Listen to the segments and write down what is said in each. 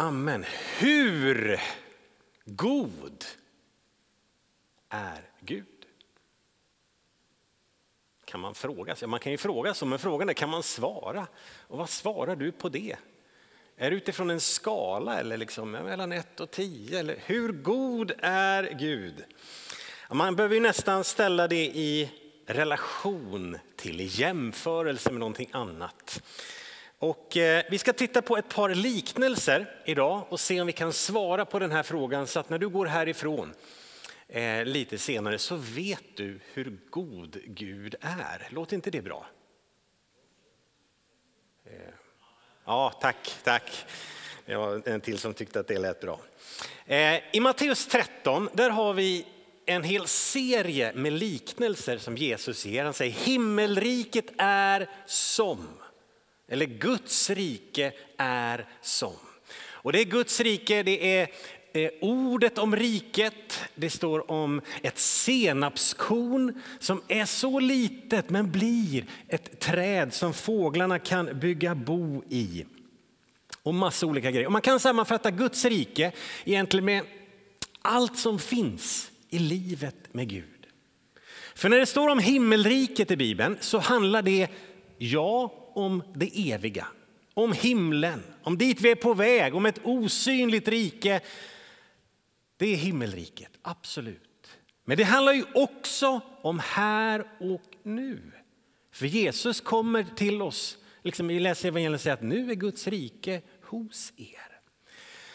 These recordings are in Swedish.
Amen. Hur god är Gud? Kan man fråga sig. Man kan ju fråga så, men frågan är kan man svara? Och vad svarar du på det? Är det utifrån en skala eller liksom mellan 1 och 10? Eller hur god är Gud? Man behöver ju nästan ställa det i relation till, i jämförelse med någonting annat. Och eh, vi ska titta på ett par liknelser idag och se om vi kan svara på den här frågan så att när du går härifrån eh, lite senare så vet du hur god Gud är. Låter inte det bra? Eh, ja, tack, tack. Det var en till som tyckte att det lät bra. I Matteus 13 där har vi en hel serie med liknelser som Jesus ger. Han säger himmelriket är som, eller Guds rike är som. Och det är Guds rike, det är eh, ordet om riket, det står om ett senapskorn som är så litet men blir ett träd som fåglarna kan bygga bo i. Och massa olika grejer. Och man kan sammanfatta Guds rike egentligen med allt som finns i livet med Gud. För när det står om himmelriket i Bibeln så handlar det, ja, om det eviga. Om himlen, om dit vi är på väg, om ett osynligt rike. Det är himmelriket, absolut. Men det handlar ju också om här och nu. För Jesus kommer till oss, liksom vi läser evangeliet säger att nu är Guds rike hos er.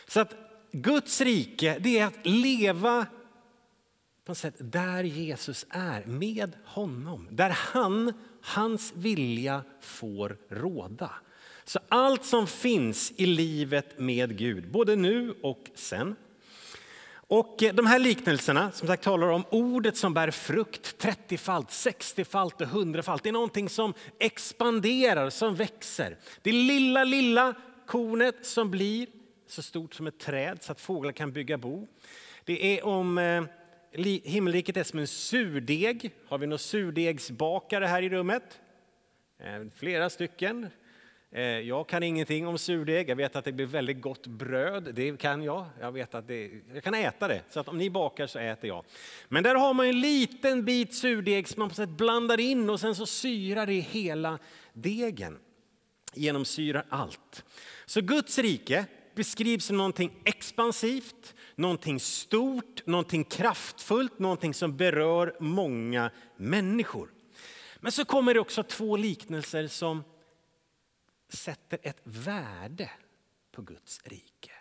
Så att Guds rike, det är att leva på något sätt där Jesus är, med honom. Där han, hans vilja får råda. Så allt som finns i livet med Gud, både nu och sen. Och eh, de här liknelserna som sagt talar om ordet som bär frukt 30-falt, 60-falt och 100-falt. Det är någonting som expanderar, som växer. Det lilla, lilla kornet som blir så stort som ett träd så att fåglar kan bygga bo. Det är om eh, himmelriket är som en surdeg. Har vi några surdegsbakare här i rummet? Eh, flera stycken. Eh, jag kan ingenting om surdeg. Jag vet att det blir väldigt gott bröd. Det kan jag. Jag vet att det, jag kan äta det. Så att om ni bakar så äter jag. Men där har man en liten bit surdeg som man på sätt blandar in och sen så syrar det hela degen. Genomsyrar allt. Så Guds rike beskrivs som någonting expansivt, någonting stort, någonting kraftfullt, någonting som berör många människor. Men så kommer det också två liknelser som sätter ett värde på Guds rike.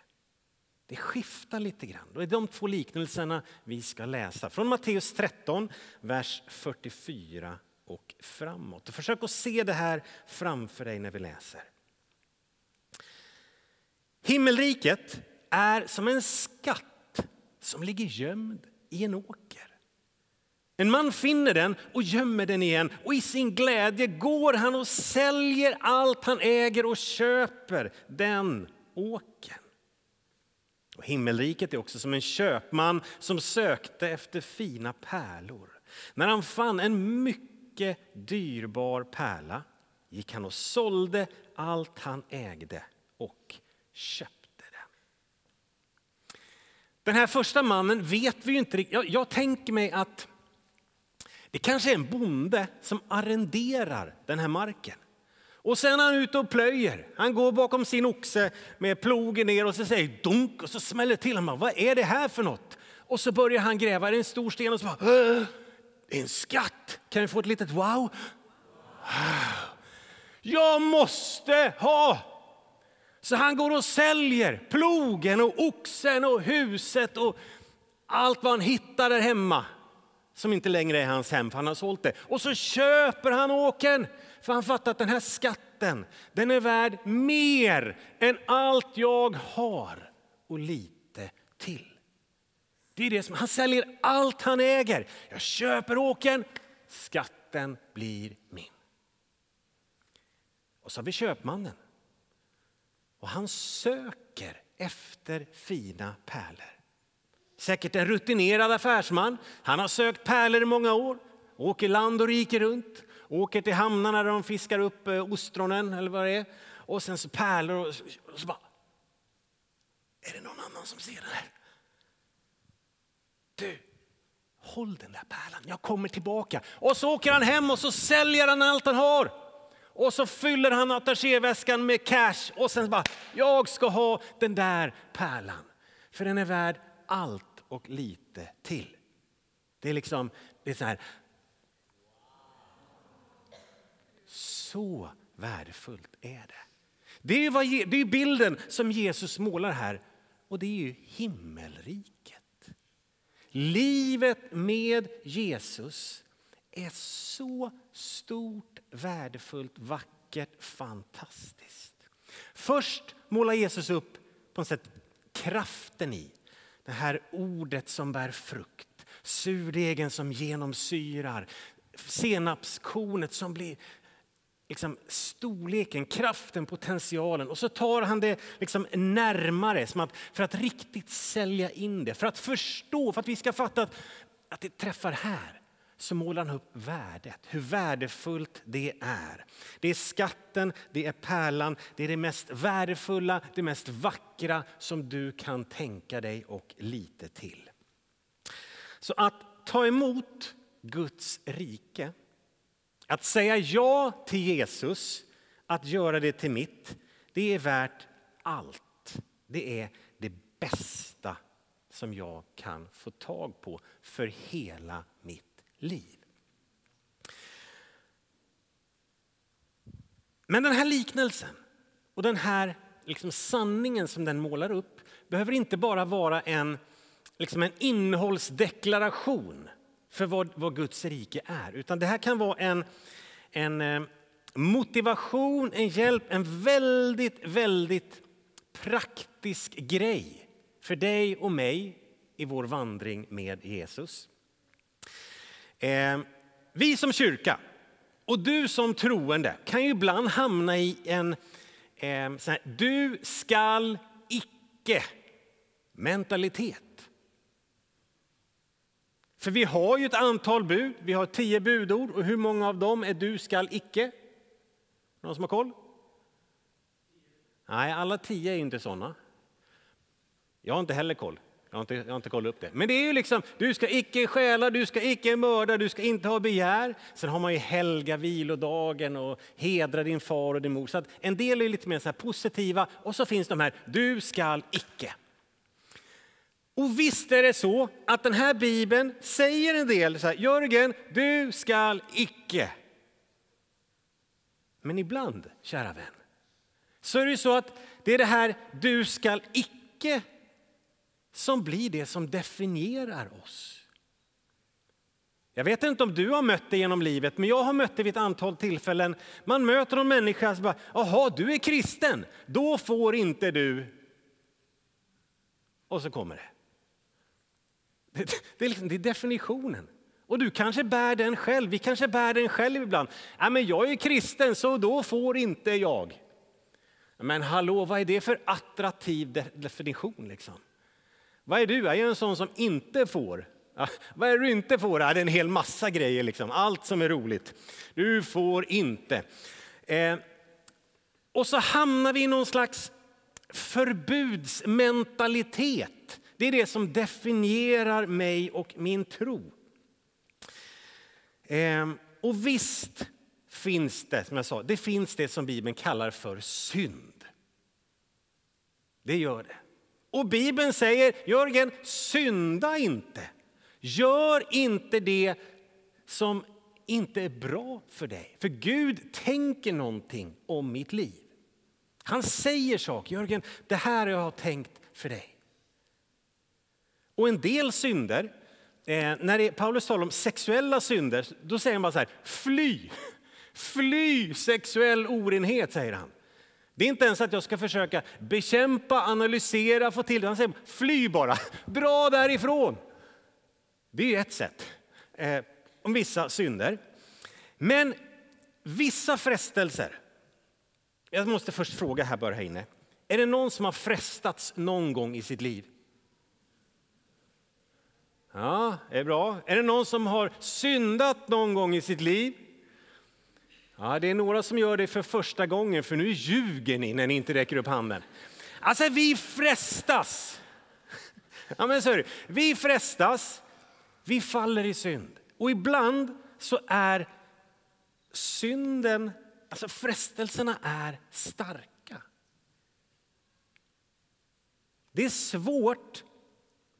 Det skiftar lite grann. Det är de två liknelserna vi ska läsa. Från Matteus 13, vers 44 och framåt. Försök att se det här framför dig när vi läser. Himmelriket är som en skatt som ligger gömd i en åker. En man finner den och gömmer den igen och i sin glädje går han och säljer allt han äger och köper den åkern. Och himmelriket är också som en köpman som sökte efter fina pärlor. När han fann en mycket dyrbar pärla gick han och sålde allt han ägde och köpte den. Den här första mannen vet vi ju inte riktigt. Jag, jag tänker mig att det kanske är en bonde som arrenderar den här marken. Och sen är han ute och plöjer. Han går bakom sin oxe med plogen ner och så säger dunk och så smäller till. Han vad är det här för något? Och så börjar han gräva. Det är en stor sten och så bara, det är en skatt. Kan vi få ett litet wow? Jag måste ha så han går och säljer plogen och oxen och huset och allt vad han hittar där hemma som inte längre är hans hem, för han har sålt det. Och så köper han åken, för han fattar att den här skatten, den är värd mer än allt jag har och lite till. Det är det som, han säljer allt han äger. Jag köper åken, skatten blir min. Och så har vi köpmannen. Och han söker efter fina pärlor. Säkert en rutinerad affärsman. Han har sökt pärlor i många år. Åker land och rike runt. Åker till hamnarna där de fiskar upp eh, ostronen eller vad det är. Och sen så pärlor och så bara. Är det någon annan som ser den här? Du, håll den där pärlan, jag kommer tillbaka. Och så åker han hem och så säljer han allt han har. Och så fyller han attachéväskan med cash och sen bara, jag ska ha den där pärlan. För den är värd allt och lite till. Det är liksom, det är så här. Så värdefullt är det. Det är, vad, det är bilden som Jesus målar här och det är ju himmelriket. Livet med Jesus är så stort, värdefullt, vackert, fantastiskt. Först målar Jesus upp på något sätt kraften i det här ordet som bär frukt, surdegen som genomsyrar, senapskornet som blir liksom storleken, kraften, potentialen. Och så tar han det liksom närmare som att, för att riktigt sälja in det, för att förstå, för att vi ska fatta att, att det träffar här så målar han upp värdet, hur värdefullt det är. Det är skatten, det är pärlan, det är det mest värdefulla, det mest vackra som du kan tänka dig och lite till. Så att ta emot Guds rike, att säga ja till Jesus, att göra det till mitt, det är värt allt. Det är det bästa som jag kan få tag på för hela mitt liv. Men den här liknelsen och den här liksom sanningen som den målar upp behöver inte bara vara en, liksom en innehållsdeklaration för vad, vad Guds rike är. Utan det här kan vara en, en eh, motivation, en hjälp, en väldigt, väldigt praktisk grej för dig och mig i vår vandring med Jesus. Eh, vi som kyrka och du som troende kan ju ibland hamna i en eh, här, du skall icke mentalitet. För vi har ju ett antal bud, vi har tio budord och hur många av dem är du skall icke? Någon som har koll? Nej, alla tio är inte sådana. Jag har inte heller koll. Jag har, inte, jag har inte kollat upp det. Men det är ju liksom, du ska icke stjäla, du ska icke mörda, du ska inte ha begär. Sen har man ju helga vilodagen och hedra din far och din mor. Så att en del är lite mer så positiva och så finns de här, du skall icke. Och visst är det så att den här bibeln säger en del, så här, Jörgen, du skall icke. Men ibland, kära vän, så är det så att det är det här du skall icke som blir det som definierar oss. Jag vet inte om du har mött det genom livet, men jag har mött det vid ett antal tillfällen. Man möter en människa som bara, jaha, du är kristen, då får inte du... Och så kommer det. Det, det, är, liksom, det är definitionen. Och du kanske bär den själv, vi kanske bär den själv ibland. Nej, men jag är kristen, så då får inte jag. Men hallå, vad är det för attraktiv definition? Liksom? Vad är du? Jag är en sån som inte får. Ja, vad är du inte får? Ja, det är en hel massa grejer, liksom. allt som är roligt. Du får inte. Eh, och så hamnar vi i någon slags förbudsmentalitet. Det är det som definierar mig och min tro. Eh, och visst finns det, som jag sa, det finns det som Bibeln kallar för synd. Det gör det. Och Bibeln säger, Jörgen, synda inte. Gör inte det som inte är bra för dig. För Gud tänker någonting om mitt liv. Han säger saker. Jörgen, det här har jag tänkt för dig. Och en del synder, eh, när det, Paulus talar om sexuella synder, då säger han bara så här, fly. Fly sexuell orenhet, säger han. Det är inte ens att jag ska försöka bekämpa, analysera, få till det. Han säger fly bara, dra därifrån. Det är ett sätt eh, om vissa synder. Men vissa frestelser. Jag måste först fråga här bara här inne. Är det någon som har frestats någon gång i sitt liv? Ja, det är bra. Är det någon som har syndat någon gång i sitt liv? Ja, det är några som gör det för första gången, för nu ljuger ni när ni inte räcker upp handen. Alltså vi frestas. Ja, men så är det. Vi frestas, vi faller i synd. Och ibland så är synden, alltså frestelserna är starka. Det är svårt,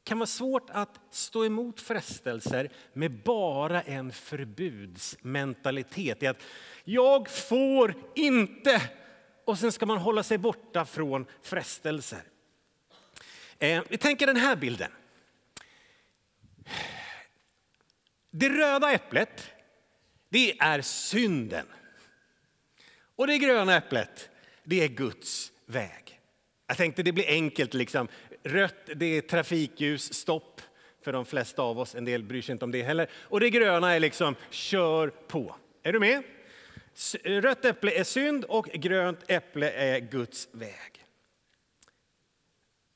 kan vara svårt att stå emot frestelser med bara en förbudsmentalitet. Det att jag får inte och sen ska man hålla sig borta från frestelser. Eh, vi tänker den här bilden. Det röda äpplet, det är synden. Och det gröna äpplet, det är Guds väg. Jag tänkte det blir enkelt. Liksom. Rött, det är trafikljus, stopp för de flesta av oss. En del bryr sig inte om det heller. Och det gröna är liksom kör på. Är du med? Rött äpple är synd och grönt äpple är Guds väg.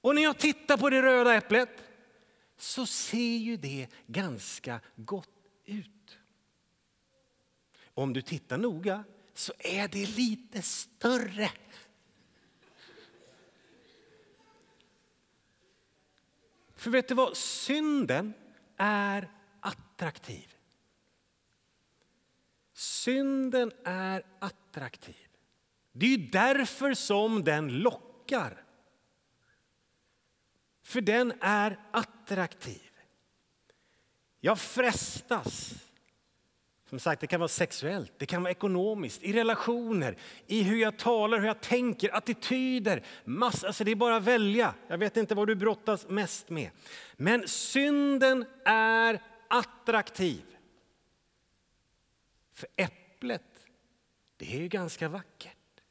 Och när jag tittar på det röda äpplet så ser ju det ganska gott ut. Om du tittar noga så är det lite större. För vet du vad? Synden är attraktiv. Synden är attraktiv. Det är ju därför som den lockar. För den är attraktiv. Jag frestas. Som sagt, det kan vara sexuellt, det kan vara ekonomiskt, i relationer, i hur jag talar, hur jag tänker, attityder. Massa, alltså det är bara att välja. Jag vet inte vad du brottas mest med. Men synden är attraktiv. För äpplet, det är ju ganska vackert.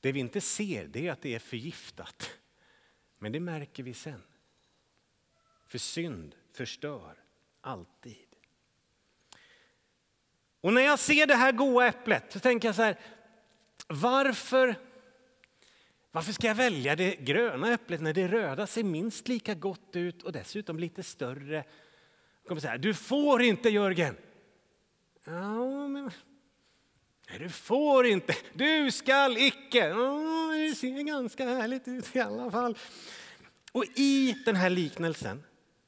Det vi inte ser det är att det är förgiftat. Men det märker vi sen. För synd förstör alltid. Och när jag ser det här goda äpplet så tänker jag så här, varför, varför ska jag välja det gröna äpplet när det röda ser minst lika gott ut och dessutom lite större? Jag kommer säga, du får inte Jörgen, Ja, men... Nej, du får inte. Du skall icke. Oh, det ser ganska härligt ut i alla fall. Och i den här liknelsen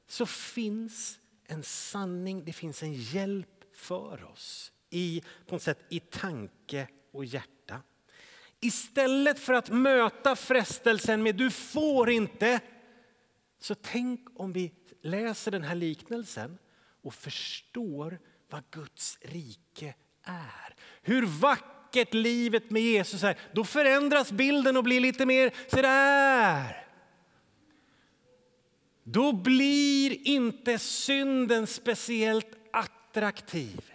så finns en sanning, det finns en hjälp för oss i, på något sätt, i tanke och hjärta. Istället för att möta frestelsen med du får inte, så tänk om vi läser den här liknelsen och förstår vad Guds rike är. Hur vackert livet med Jesus är. Då förändras bilden och blir lite mer sådär. Då blir inte synden speciellt attraktiv.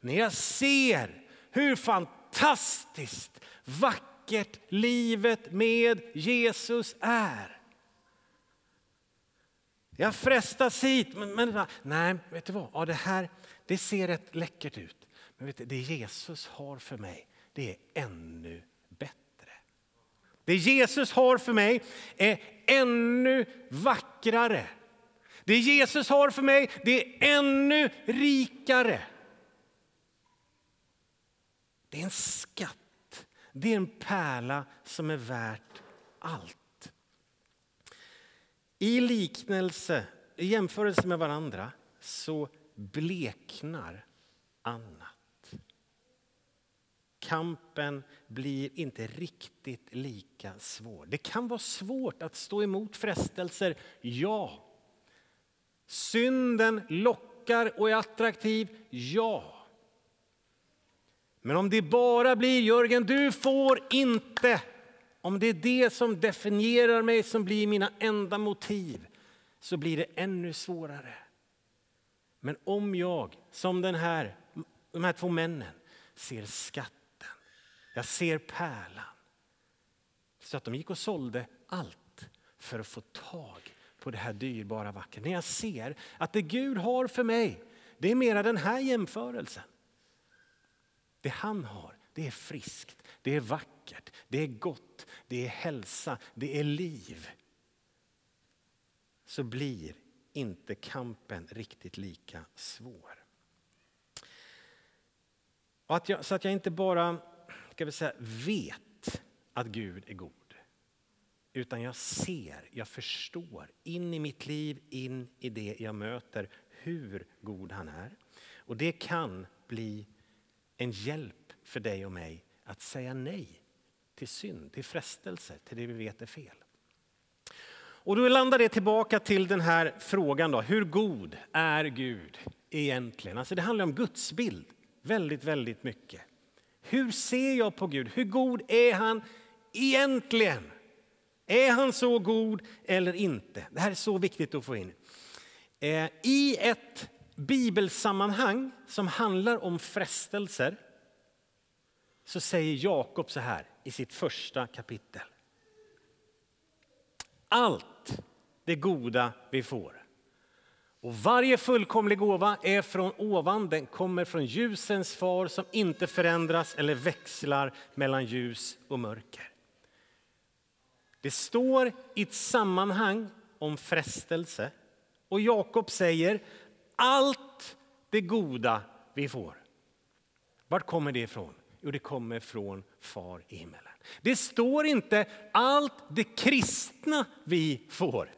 När jag ser hur fantastiskt vackert livet med Jesus är. Jag frestas hit, men, men nej, vet du vad? Ja, det här det ser rätt läckert ut. Men vet du, det Jesus har för mig, det är ännu bättre. Det Jesus har för mig är ännu vackrare. Det Jesus har för mig, det är ännu rikare. Det är en skatt, det är en pärla som är värt allt. I liknelse, i jämförelse med varandra, så bleknar annat. Kampen blir inte riktigt lika svår. Det kan vara svårt att stå emot frestelser, ja. Synden lockar och är attraktiv, ja. Men om det bara blir Jörgen, du får inte. Om det är det som definierar mig, som blir mina enda motiv, så blir det ännu svårare. Men om jag, som den här, de här två männen, ser skatten, jag ser pärlan. Så att de gick och sålde allt för att få tag på det här dyrbara vackra. När jag ser att det Gud har för mig, det är mera den här jämförelsen. Det han har, det är friskt, det är vackert, det är gott, det är hälsa, det är liv. Så blir inte kampen riktigt lika svår. Att jag, så att jag inte bara ska vi säga, vet att Gud är god utan jag ser, jag förstår in i mitt liv, in i det jag möter, hur god han är. Och det kan bli en hjälp för dig och mig att säga nej till synd, till frestelser, till det vi vet är fel. Och då landar det tillbaka till den här frågan då, hur god är Gud egentligen? Alltså det handlar om gudsbild väldigt, väldigt mycket. Hur ser jag på Gud? Hur god är han egentligen? Är han så god eller inte? Det här är så viktigt att få in. Eh, I ett bibelsammanhang som handlar om frestelser så säger Jakob så här i sitt första kapitel. Allt det goda vi får och varje fullkomlig gåva är från ovan, den kommer från ljusens far som inte förändras eller växlar mellan ljus och mörker. Det står i ett sammanhang om frestelse och Jakob säger allt det goda vi får. Vart kommer det ifrån? Jo, det kommer från Far i himmelen. Det står inte allt det kristna vi får.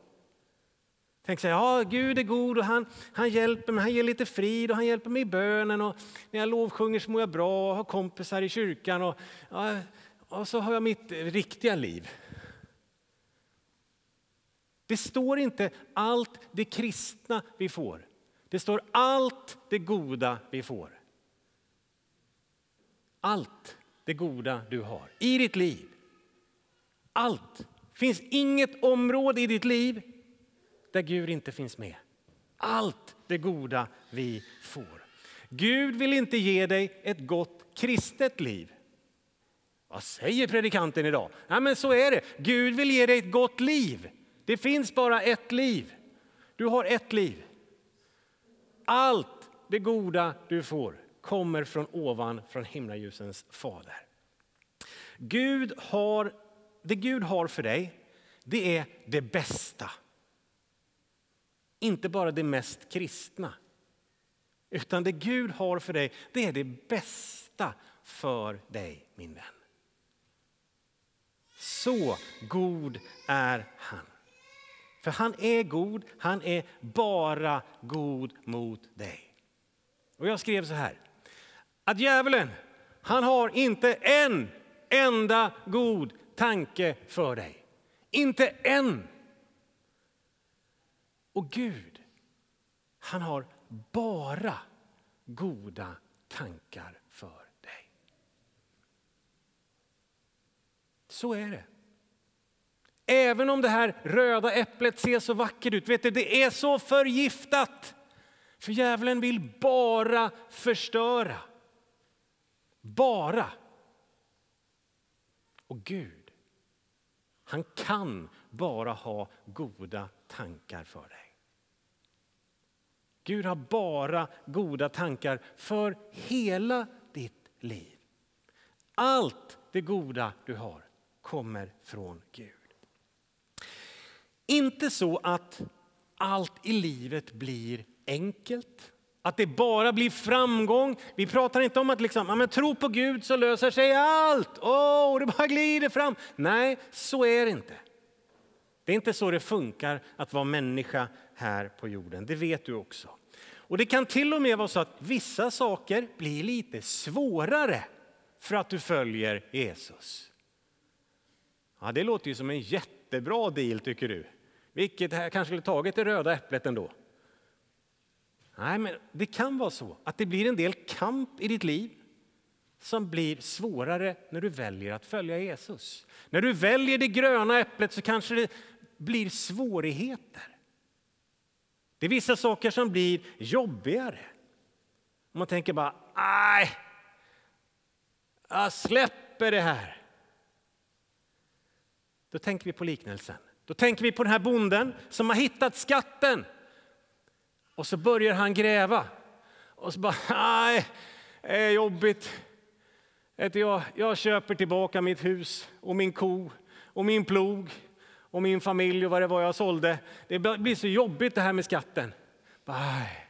Tänk så ja Gud är god och han, han hjälper mig, han ger lite frid och han hjälper mig i bönen och när jag lovsjunger så mår jag bra och har kompisar i kyrkan och, ja, och så har jag mitt riktiga liv. Det står inte allt det kristna vi får. Det står allt det goda vi får. Allt det goda du har i ditt liv. Allt. Det finns inget område i ditt liv där Gud inte finns med. Allt det goda vi får. Gud vill inte ge dig ett gott kristet liv. Vad säger predikanten idag? Ja, men så är det. Gud vill ge dig ett gott liv. Det finns bara ett liv. Du har ett liv. Allt det goda du får kommer från ovan, från himlaljusens fader. Gud har, det Gud har för dig, det är det bästa. Inte bara det mest kristna. Utan det Gud har för dig, det är det bästa för dig, min vän. Så god är han. För han är god, han är bara god mot dig. Och jag skrev så här, att djävulen, han har inte en enda god tanke för dig. Inte en. Och Gud, han har bara goda tankar för dig. Så är det. Även om det här röda äpplet ser så vackert ut, vet du, det är så förgiftat. För djävulen vill bara förstöra. Bara. Och Gud, han kan bara ha goda tankar för dig. Gud har bara goda tankar för hela ditt liv. Allt det goda du har kommer från Gud. Inte så att allt i livet blir enkelt, att det bara blir framgång. Vi pratar inte om att liksom, ja, men tro på Gud så löser sig allt. Åh, oh, det bara glider fram. Nej, så är det inte. Det är inte så det funkar att vara människa här på jorden. Det vet du också. Och Det kan till och med vara så att vissa saker blir lite svårare för att du följer Jesus. Ja, det låter ju som en jättebra deal tycker du. Vilket här kanske skulle tagit det röda äpplet ändå. Nej, men det kan vara så att det blir en del kamp i ditt liv som blir svårare när du väljer att följa Jesus. När du väljer det gröna äpplet så kanske det blir svårigheter. Det är vissa saker som blir jobbigare. Man tänker bara, nej, jag släpper det här. Då tänker vi på liknelsen. Då tänker vi på den här bonden som har hittat skatten. Och så börjar han gräva. Och så bara, nej, det är jobbigt. Jag, jag köper tillbaka mitt hus och min ko och min plog och min familj och vad det var jag sålde. Det blir så jobbigt det här med skatten. Bye.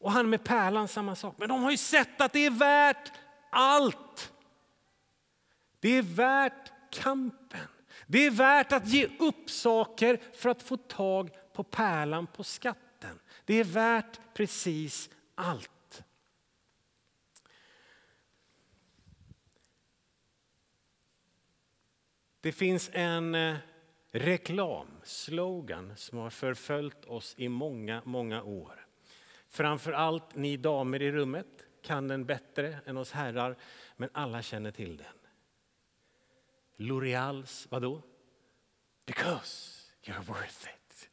Och han med pärlan samma sak. Men de har ju sett att det är värt allt. Det är värt kampen. Det är värt att ge upp saker för att få tag på pärlan på skatten. Det är värt precis allt. Det finns en eh, reklamslogan som har förföljt oss i många, många år. Framför allt ni damer i rummet kan den bättre än oss herrar, men alla känner till den. L'Oreals, vadå? Because you're worth it.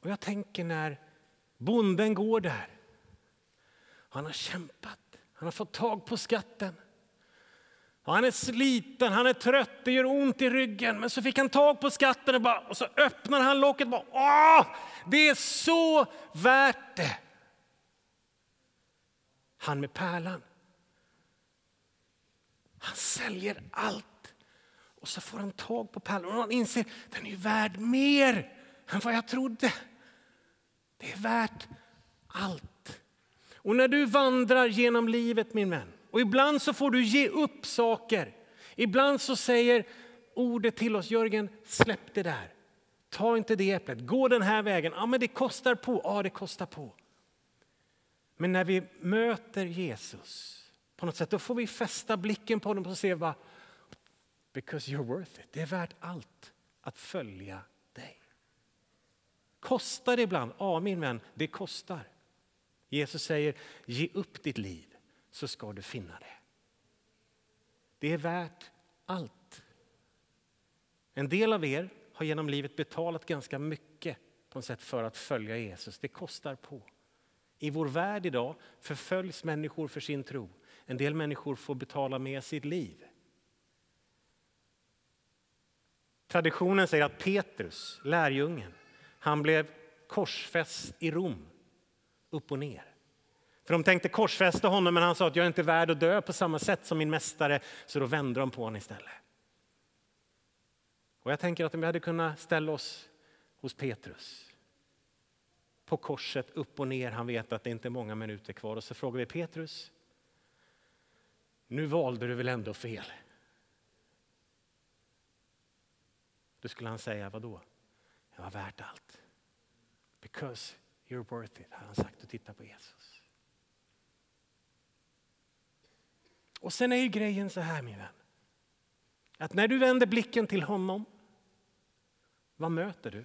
Och jag tänker när bonden går där. Han har kämpat, han har fått tag på skatten. Han är sliten, han är trött, det gör ont i ryggen. Men så fick han tag på skatten och, bara, och så öppnar han locket. Och bara, Åh, det är så värt det! Han med pärlan. Han säljer allt. Och så får han tag på pärlan och han inser att den är värd mer än vad jag trodde. Det är värt allt. Och när du vandrar genom livet min vän och ibland så får du ge upp saker. Ibland så säger ordet till oss, Jörgen, släpp det där. Ta inte det äpplet, gå den här vägen. Ja, men det kostar på. Ja, det kostar på. Men när vi möter Jesus på något sätt, då får vi fästa blicken på honom och se vad because you're worth it. Det är värt allt att följa dig. Kostar det ibland? Ja, min vän, det kostar. Jesus säger, ge upp ditt liv så ska du finna det. Det är värt allt. En del av er har genom livet betalat ganska mycket på något sätt för att följa Jesus. Det kostar på. I vår värld idag förföljs människor för sin tro. En del människor får betala med sitt liv. Traditionen säger att Petrus, lärjungen, han blev korsfäst i Rom, upp och ner. För de tänkte korsfästa honom, men han sa att jag är inte värd att dö på samma sätt som min mästare, så då vände de på honom istället. Och jag tänker att om vi hade kunnat ställa oss hos Petrus på korset upp och ner, han vet att det inte är många minuter kvar, och så frågar vi Petrus, nu valde du väl ändå fel? Då skulle han säga, vad då? Det var värt allt. Because you're worth it, har han sagt och tittar på Jesus. Och sen är ju grejen så här min vän. Att när du vänder blicken till honom, vad möter du?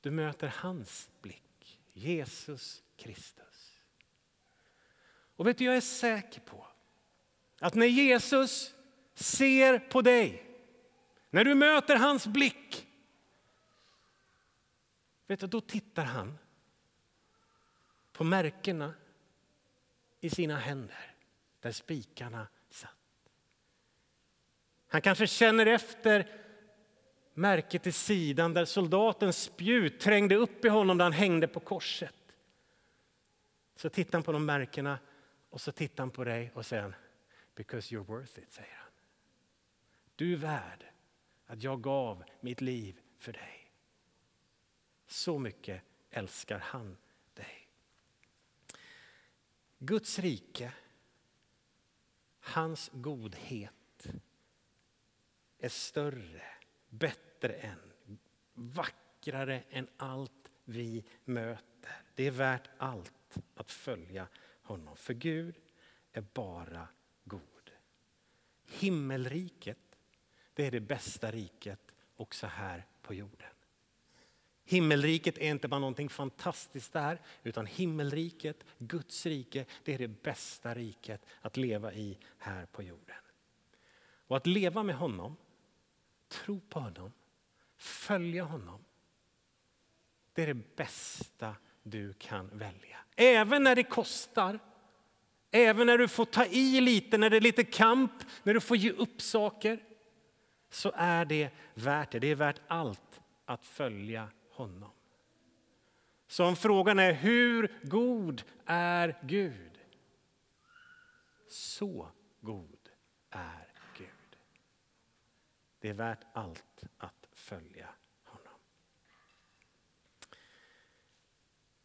Du möter hans blick, Jesus Kristus. Och vet du, jag är säker på att när Jesus ser på dig, när du möter hans blick, vet du, då tittar han på märkena i sina händer där spikarna satt. Han kanske känner efter märket i sidan där soldatens spjut trängde upp i honom där han hängde på korset. Så tittar han på de märkena och så tittar han på dig och säger Because you're worth it, säger han. Du är värd att jag gav mitt liv för dig. Så mycket älskar han dig. Guds rike Hans godhet är större, bättre än, vackrare än allt vi möter. Det är värt allt att följa honom, för Gud är bara. Himmelriket, det är det bästa riket också här på jorden. Himmelriket är inte bara någonting fantastiskt där, utan himmelriket, Guds rike, det är det bästa riket att leva i här på jorden. Och att leva med honom, tro på honom, följa honom, det är det bästa du kan välja. Även när det kostar, även när du får ta i lite, när det är lite kamp, när du får ge upp saker, så är det värt det. Det är värt allt att följa honom. Så om frågan är hur god är Gud? Så god är Gud. Det är värt allt att följa